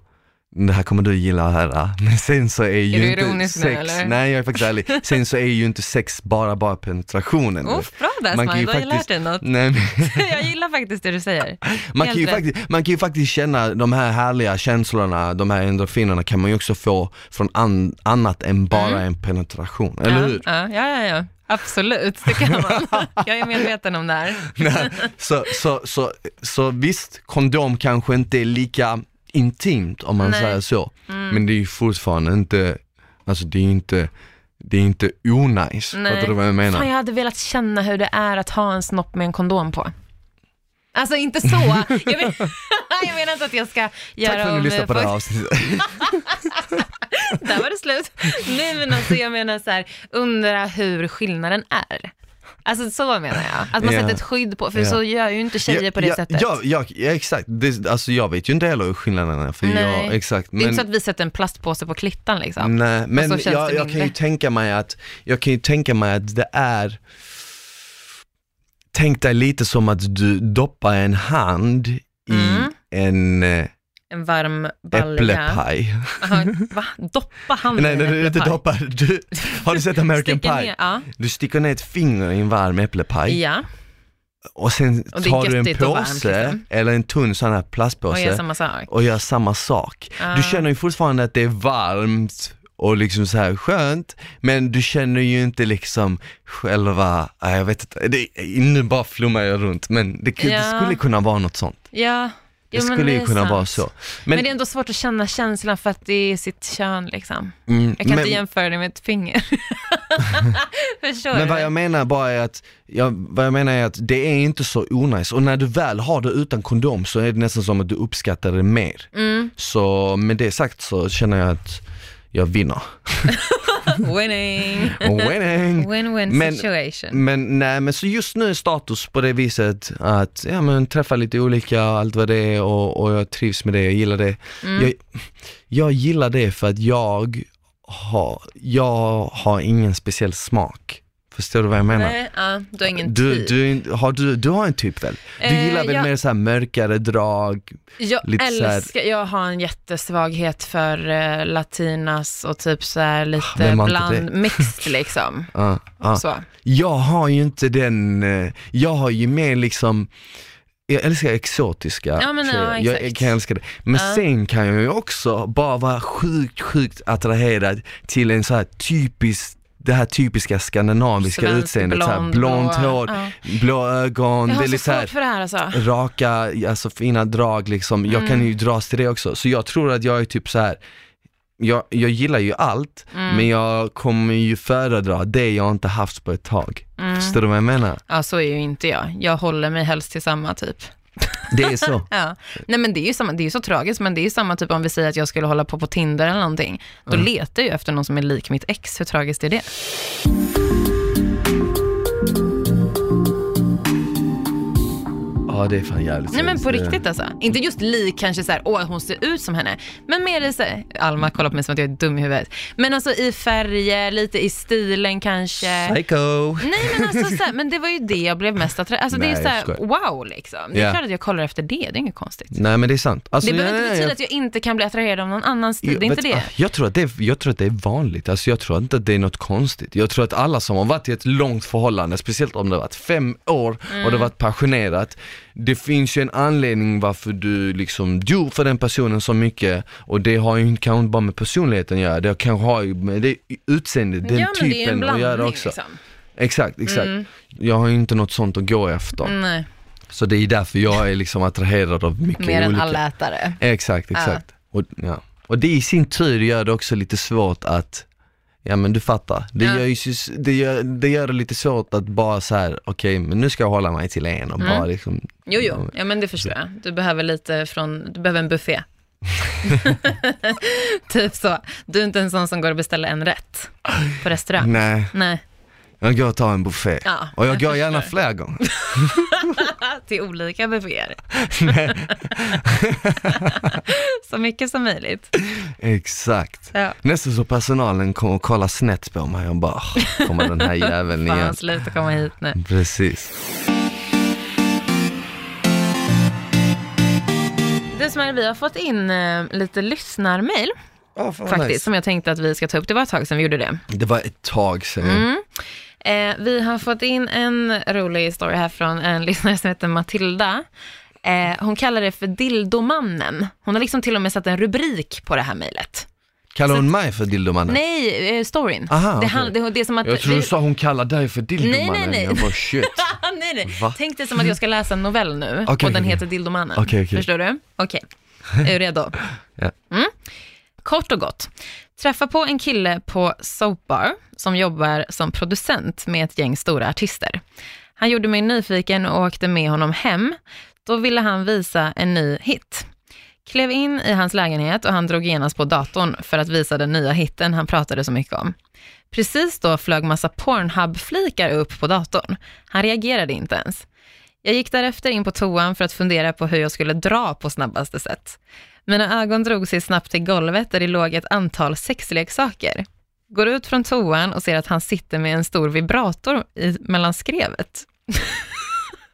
det här kommer du gilla att höra, men sen så är ju Är du inte ironisk nu, sex, eller? nej jag är faktiskt ärlig, sen så är ju inte sex bara bara penetrationen. Oh, bra där Man kan ju Smile, du har ju lärt faktiskt- dig något. Nej, men, Jag gillar faktiskt det du säger. man, kan ju faktiskt, man kan ju faktiskt känna de här härliga känslorna, de här endorfinerna kan man ju också få från an, annat än bara en penetration, eller ja, hur? Ja, ja, ja. Absolut, det kan man. Jag är medveten om det här. Nej, så, så, så, så visst, kondom kanske inte är lika intimt om man Nej. säger så, men det är ju fortfarande inte, alltså det är inte, det är inte onajs, fattar du vad jag menar? Fan, jag hade velat känna hur det är att ha en snopp med en kondom på. Alltså inte så. Jag, men, jag menar inte att jag ska göra Tack för att du lyssnade på det här avsnittet. Där var det slut. Nej men alltså jag menar så här, undra hur skillnaden är. Alltså så menar jag. Att man Ja. sätter ett skydd på, för Ja. så gör ju inte tjejer på det ja, sättet. Ja, ja, ja exakt, det, alltså jag vet ju inte heller hur skillnaden är, för Nej. jag, exakt. det är inte så att vi sätter en plastpåse på klittan liksom. Nej, men så känns jag, det jag kan ju tänka mig att, jag kan ju tänka mig att det är, tänk dig lite som att du doppar en hand i Mm. en eh, En varm balja. äpplepaj. Aha, Va? Doppa handen Nej, nej, du inte doppar, du, har du sett American Pie? ner, Ja. Du sticker ner ett finger i en varm äpplepaj ja, och sen Och det tar du en och varmt, påse, liksom. eller en tunn sån här och plastpåse gör samma sak. och gör samma sak. Ah. Du känner ju fortfarande att det är varmt och liksom så här skönt, men du känner ju inte liksom själva, nej, jag vet inte, det, nu bara flummar jag runt, men det, det Ja. skulle kunna vara något sånt. Ja, Det jo, men skulle det ju kunna sant. vara så. Men, det är ändå svårt att känna känslan för att det är sitt kön liksom. mm, Jag kan men, inte jämföra det med ett finger. Men du? vad jag menar bara är att, jag, vad jag menar är att det är inte så onajs och när du väl har det utan kondom så är det nästan som att du uppskattar det mer. Mm. Så med det sagt så känner jag att jag vinner. Winning. Winning! Win-win Men- situation. Men nej, men så just nu är status på det viset att, ja men träffa lite olika, allt vad det är och, och jag trivs med det, jag gillar det. Mm. Jag, jag gillar det för att jag har, jag har ingen speciell smak. Förstår du vad jag menar? Nej, ja, du har ingen typ. du, har du, du har en typ väl? Du Eh, gillar väl jag- mer så här mörkare drag? Jag lite så här- älskar, jag har en jättesvaghet för eh, latinas och typ så här lite har inte bland, mixed liksom. Ja, ja. Så. Jag har ju inte den, eh, jag har ju mer liksom jag älskar exotiska Ja, men ja, tjejer, jag, exakt. jag kan älska det. Men Ja. sen kan jag ju också bara vara sjukt, sjukt attraherad till en så här typisk det här typiska skandinaviska Svensk, utseendet, så här blond, blont blå. hår, Ja. blå ögon, det är så lite så här, för det här alltså. raka, alltså fina drag liksom. Jag Mm. kan ju dras till det också. Så jag tror att jag är typ så här. Jag, jag gillar ju allt, Mm. men jag kommer ju föredra det jag inte haft på ett tag. Förstår du vad jag menar? Ja, så är ju inte jag. Jag håller mig helst till samma typ. Det är så. Ja. Nej men det är ju samma, det är så tragiskt, men det är ju samma typ om vi säger att jag skulle hålla på på Tinder eller någonting. Då letar jag ju efter någon som är lik mitt ex. Hur tragiskt är det? Ja det är fan jävligt Nej men på riktigt alltså. Inte just lik kanske såhär, åh hon ser ut som henne. Men mer i såhär, Alma kollar på mig som att jag är dum i huvudet. Men alltså i färger, lite i stilen kanske. Psycho. Nej men alltså så här, men det var ju det jag blev mest attraherad Alltså det är Nej, så här, jag wow liksom. Det är Ja. klart att jag kollar efter det, det är inget konstigt. Nej men det är sant. Alltså, Det behöver ja, inte ja, betyda ja. att jag inte kan bli attraherad av någon annan stil, det är Jag inte vet- det. Jag tror, att det är, jag tror att det är vanligt, alltså jag tror inte att det är något konstigt. Jag tror att alla som har varit i ett långt förhållande, speciellt om det har varit fem år och Mm. det har varit passionerat, det finns ju en anledning varför du liksom dör för den personen så mycket och det har ju kanske inte bara med personligheten att göra, det kanske har ju med det utseendet, den ja men det är en typen att göra också. liksom. Exakt, exakt. Mm. Jag har ju inte något sånt att gå efter. Nej, Så det är därför jag är liksom attraherad av mycket mer än olika. allätare. Exakt, exakt. Och, ja. och det i sin tur gör det också lite svårt att, ja men du fattar, det, Ja. gör, ju, det, gör, det gör det lite svårt att bara så här: okej men nu ska jag hålla mig till en och Mm. bara liksom, Jo, jo, ja men det förstår jag. Du behöver lite från, du behöver en buffé. typ så. Du är inte en sån som går och beställer en rätt på restaurang. nej, Nej, jag går och tar en buffé. Ja, och jag jag går gärna flera gånger. till olika bufféer. så mycket som möjligt. Exakt. Ja. Nästan så personalen kommer och kollar snett på mig och bara, "Åh, kommer den här jäveln igen. Fan, sluta komma hit nu. Precis. Du Smarri, vi har fått in eh, lite lyssnarmail faktiskt, som jag tänkte att vi ska ta upp. Det var ett tag sedan vi gjorde det. Det var ett tag sedan. Mm. Eh, vi har fått in en rolig story här från en lyssnare som heter Matilda. Eh, hon kallar det för Dildomannen. Hon har liksom till och med satt en rubrik på det här mejlet. Kallar hon mig för dildomannen? Nej, eh, storyn. Aha, det, hand- det, det är som att... Jag tror du sa hon kallar dig för dildomannen. Nej, nej, nej. Jag bara shit. nej, nej. Va? Tänk dig som att jag ska läsa en novell nu Okej, och den okej. heter Dildomannen. Okej. Förstår du? Okej. Är du redo? Ja. Mm. Kort och gott. Träffa på en kille på Soap Bar som jobbar som producent med ett gäng stora artister. Han gjorde mig nyfiken och åkte med honom hem. Då ville han visa en ny hit. Klev in i hans lägenhet och han drog genast på datorn för att visa den nya hitten han pratade så mycket om. Precis då flög massa Pornhub-flikar upp på datorn. Han reagerade inte ens. Jag gick därefter in på toan för att fundera på hur jag skulle dra på snabbaste sätt. Mina ögon drog sig snabbt till golvet där det låg ett antal sexleksaker. Går ut från toan och ser att han sitter med en stor vibrator i, mellan skrevet.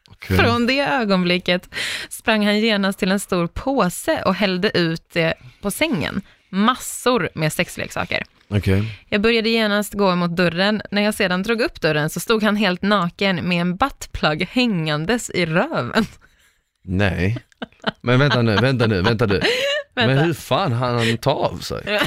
Okej. Från det ögonblicket sprang han genast till en stor påse och hällde ut det på sängen. Massor med sexleksaker. Okej. Jag började genast gå mot dörren. När jag sedan drog upp dörren så stod han helt naken med en buttplug hängandes i röven. Nej. Men vänta nu, vänta nu, vänta nu. Men Vänta. hur fan hann han ta av sig?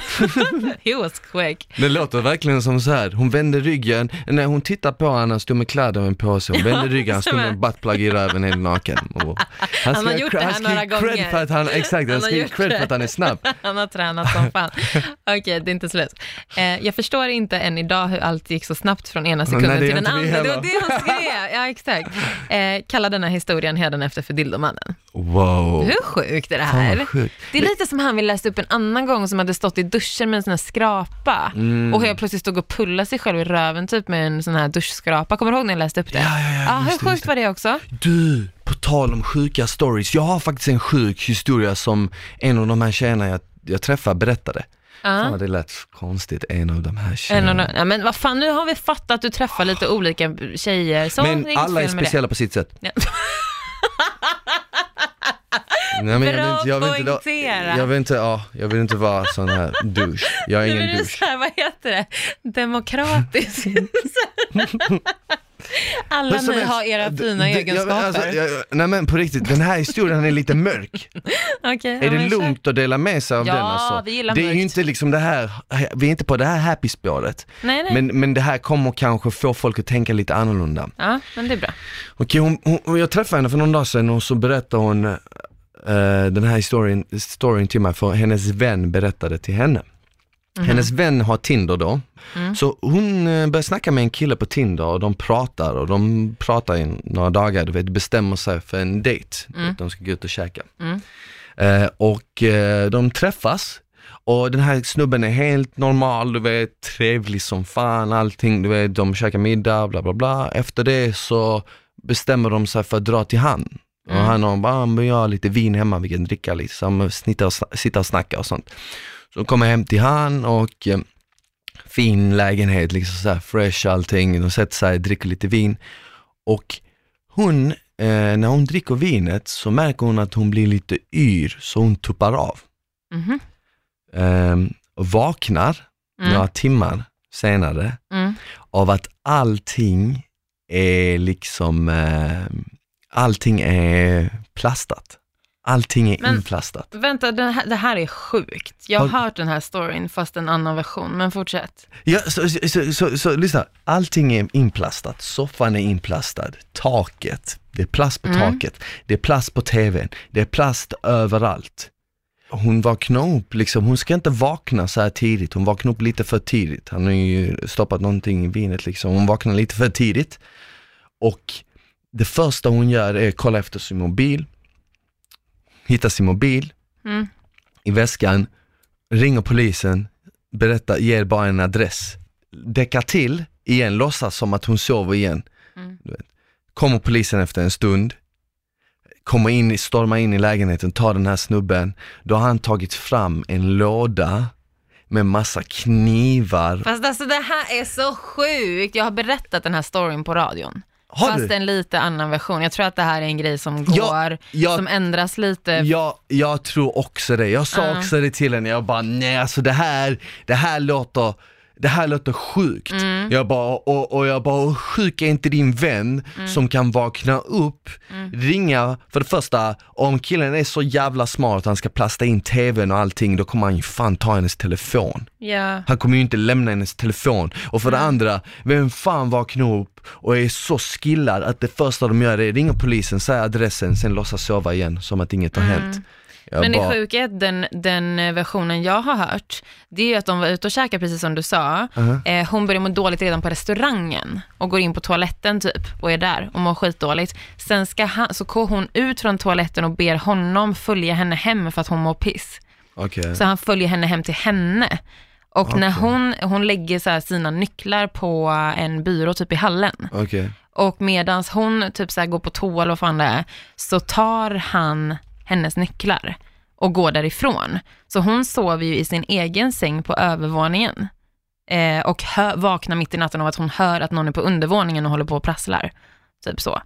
He was quick. Det låter verkligen som så här. hon vände ryggen, när hon tittar på honom, han stod med kläder och en påse, hon vände ryggen, han stod med en buttplug i röven helt naken. Och han har gjort det här han ska några ge cred gånger. För att han, exakt, Han han har ska ge gjort cred det. för att han är snabb. Han har tränat som fan. Okej, det är inte slut. Eh, jag förstår inte än idag hur allt gick så snabbt från ena sekunden Nej, det till den inte vi andra. Det var det hon skrev. Ja, exakt. Eh, kalla denna historien hädanefter för Dildomannen. Wow. Hur sjukt är det Fan här? sjukt. Det är lite som han vi läste upp en annan gång som hade stått i duschen med en sån här skrapa Mm. och helt plötsligt stod och pullade sig själv i röven typ med en sån här duschskrapa. Kommer du ihåg när jag läste upp det? Ja, ja, ja, ah, hur sjukt just var det också? Du, på tal om sjuka stories, jag har faktiskt en sjuk historia som en av de här tjejerna jag, jag träffade berättade. Ja. Ja, det lät konstigt, en av de här En tjejerna. ja, men vad fan, nu har vi fattat att du träffar lite olika tjejer. Så, Men alla är det. speciella på sitt sätt. Ja. Nej, men jag vill inte, jag vill inte, jag vill inte, ja, jag vill inte vara sån här douche. Jag är ingen det douche. så här, vad heter det? Demokratisk. Alla ni har era fina d- jag- egenskaper. alltså, jag- nej men på riktigt, den här historien är lite mörk. Ja, Är det lugnt att dela med sig av Ja, den alltså? vi gillar Det är ju mörkt. inte liksom det här, vi är inte på det här happy spåret. Nej, nej. Men, men det här kommer kanske få folk att tänka lite annorlunda. Ja, men det är bra. Okej, hon, hon, jag träffade henne för någon dag sedan och så berättade hon eh, den här historien, storyn till mig för hennes vän berättade till henne. Hennes vän har Tinder då, så hon eh, börjar snacka med en kille på Tinder och de pratar och de pratar i några dagar, du vet, bestämmer sig för en dejt. Att de ska gå ut och käka. Eh, och eh, de träffas och den här snubben är helt normal, du vet, trevlig som fan, allting, du vet, de käkar middag, bla bla bla. Efter det så bestämmer de sig för att dra till han. Och han har bara, men jag har lite vin hemma, vi kan dricka liksom, sitta och, sna- sitta och snacka och sånt. Så de kommer hem till han och eh, fin lägenhet, liksom så här fresh allting, de sätter sig, dricker lite vin. Och hon, eh, när hon dricker vinet så märker hon att hon blir lite yr, så hon tuppar av. Mhm. Ehm, och vaknar Mm. några timmar senare Mm. av att allting är liksom, eh, allting är plastat. Allting är Men- inplastat. Vänta, det här, det här är sjukt. Jag har Har- hört den här storyn fast en annan version, men fortsätt. Ja, så, så, så, så, så lyssna, allting är inplastat, soffan är inplastad, taket, det är plast på Mm. taket, det är plast på tvn, det är plast överallt. Hon vaknar upp, liksom, hon ska inte vakna så här tidigt, hon vaknar upp lite för tidigt. Han har ju stoppat någonting i vinet liksom, hon vaknar lite för tidigt. Och det första hon gör är att kolla efter sin mobil, hitta sin mobil Mm. i väskan, ringer polisen, berättar, ger bara en adress. Däckar till igen, låtsas som att hon sover igen. Mm. Kommer polisen efter en stund, kommer in, stormar in i lägenheten, tar den här snubben. Då har han tagit fram en låda med massa knivar. Fast alltså det här är så sjukt. Jag har berättat den här storyn på radion. Har fast du? en lite annan version. Jag tror att det här är en grej som går, Ja, ja. som ändras lite. Ja, jag tror också det. Jag sa Ja. också det till henne, jag bara nej alltså det här, det här låter det här låter sjukt. Mm. Jag bara, och, och jag bara, hur sjuk är inte din vän Mm. som kan vakna upp, ringa, för det första, om killen är så jävla smart att han ska plasta in tvn och allting, då kommer han ju fan ta hennes telefon. Ja. Han kommer ju inte lämna hennes telefon. Och för det andra, vem fan vaknar upp och är så skillad att det första de gör är ringa polisen, säga adressen, sen låtsas sova igen som att inget har hänt. Jag Men bara, det sjuka är att den, den versionen jag har hört, det är ju att de var ute och käkade precis som du sa. Uh-huh. Eh, hon börjar må dåligt redan på restaurangen och går in på toaletten typ och är där och mår skitdåligt. Sen ska han, så går hon ut från toaletten och ber honom följa henne hem för att hon mår piss. Okej. Så han följer henne hem till henne. Och när Okej. hon, hon lägger så sina nycklar på en byrå typ i hallen. Okej. Och medans hon typ så går på toa eller vad fan det är, så tar han hennes nycklar och går därifrån. Så hon sover ju i sin egen säng på övervåningen eh, och hör, vaknar mitt i natten av att hon hör att någon är på undervåningen och håller på och prasslar. Typ så.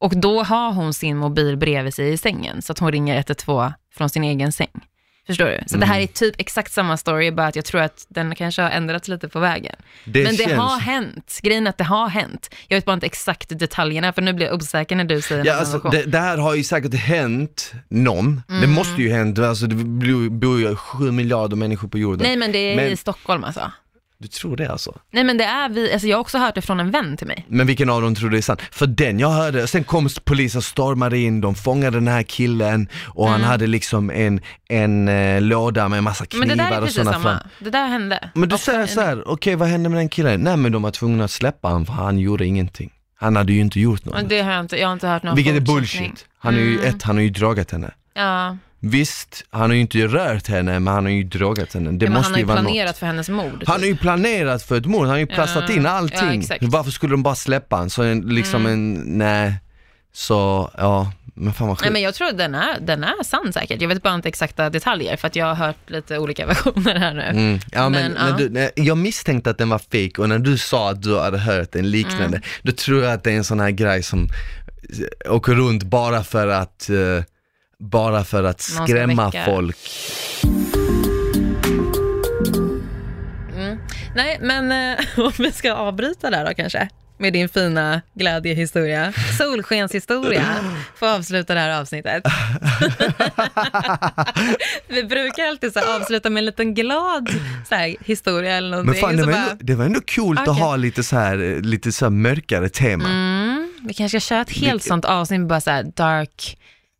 Och då har hon sin mobil bredvid sig i sängen, så att hon ringer 112 från sin egen säng. Förstår du? Så det här är typ exakt samma story, bara att jag tror att den kanske har ändrats lite på vägen. Det Men det känns- har hänt. Grejen är att det har hänt. Jag vet bara inte exakt detaljerna, för nu blir jag osäker när du säger Ja, alltså, det, det här har ju säkert hänt någon, det Mm. måste ju hänt, alltså det bor ju sju miljarder människor på jorden. Nej men det är Men- i Stockholm alltså. Du tror det alltså? Nej men det är vi, alltså jag har också hört det från en vän till mig. Men vilken av dem tror du är sant? För den jag hörde, sen kom polisen stormade in, de fångade den här killen och han hade liksom en, en eh, låda med massa Mm. Men det där knivar är och precis sådana samma. fram. Det där hände. Men du säger så här, okej vad hände med den killen? Nej men de var tvungna att släppa honom för han gjorde ingenting. Han hade ju inte gjort något. Det har jag inte, jag har inte hört någon Vilket är bullshit. Han har ju Mm. ett, han har ju drogat henne. Ja, Visst, han har ju inte rört henne men han har ju drogat henne. Det ja men måste han har ju vara planerat något. för hennes mord. Han har typ. ju planerat för ett mord, han har ju plastat Ja, in ja, allting. exakt. Varför skulle de bara släppa honom? Så en, liksom en, nej. Så, ja, men fan vad Nej sjukt. men jag tror att den är, den är sann säkert. Jag vet bara inte exakta detaljer för att jag har hört lite olika versioner här nu. Mm. Ja, men, Men, när ja. du, när, jag misstänkte att den var fake och när du sa att du hade hört en liknande, Mm. då tror jag att det är en sån här grej som åker runt bara för att, eh, bara för att skrämma väcka. folk. Nej, men eh, om vi ska avbryta där då kanske, med din fina glädjehistoria, solskenshistoria, få avsluta det här avsnittet. vi brukar alltid så avsluta med en liten glad så här, historia eller Men någonting. fan det var, bara, ändå, det var ändå coolt att Okej. ha lite så här, lite så här mörkare tema. mm, vi kanske ska köra ett helt Vilket- sånt avsnitt med bara så här dark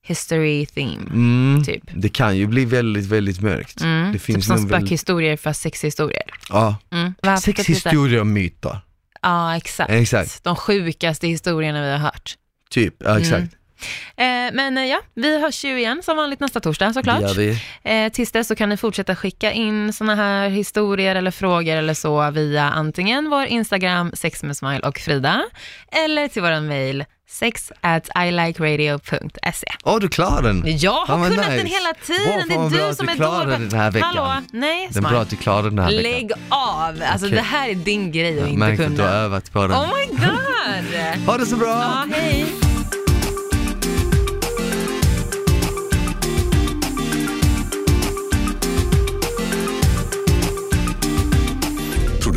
history theme. Mm, Typ. Det kan ju bli väldigt, väldigt mörkt. Mm. Det typ finns som nog väl- spökhistorier fast sexhistorier. Ja. Mm. Varför Sex typ lite- historier och myter. Ja, exakt. Exakt. De sjukaste historierna vi har hört. Typ, ja exakt. Mm. Eh, men eh, ja, vi hörs ju igen som vanligt nästa torsdag såklart. Det gör vi. Eh, tills dess så kan ni fortsätta skicka in såna här historier eller frågor eller så via antingen vår Instagram, sex med smile och Frida, eller till vår mail, sex at ilikeradio.se. Åh, du klarar den! Jag har Ja, men kunnat nice. den hela tiden, vad det är du som du är dålig. den här veckan. Hallå, nej, Det är bra att du klarade den här veckan. Lägg av, alltså Okej. det här är din grej att Jag inte märker att du har kunna. övat på den. Oh my god! Ha det så bra! Ja, hej.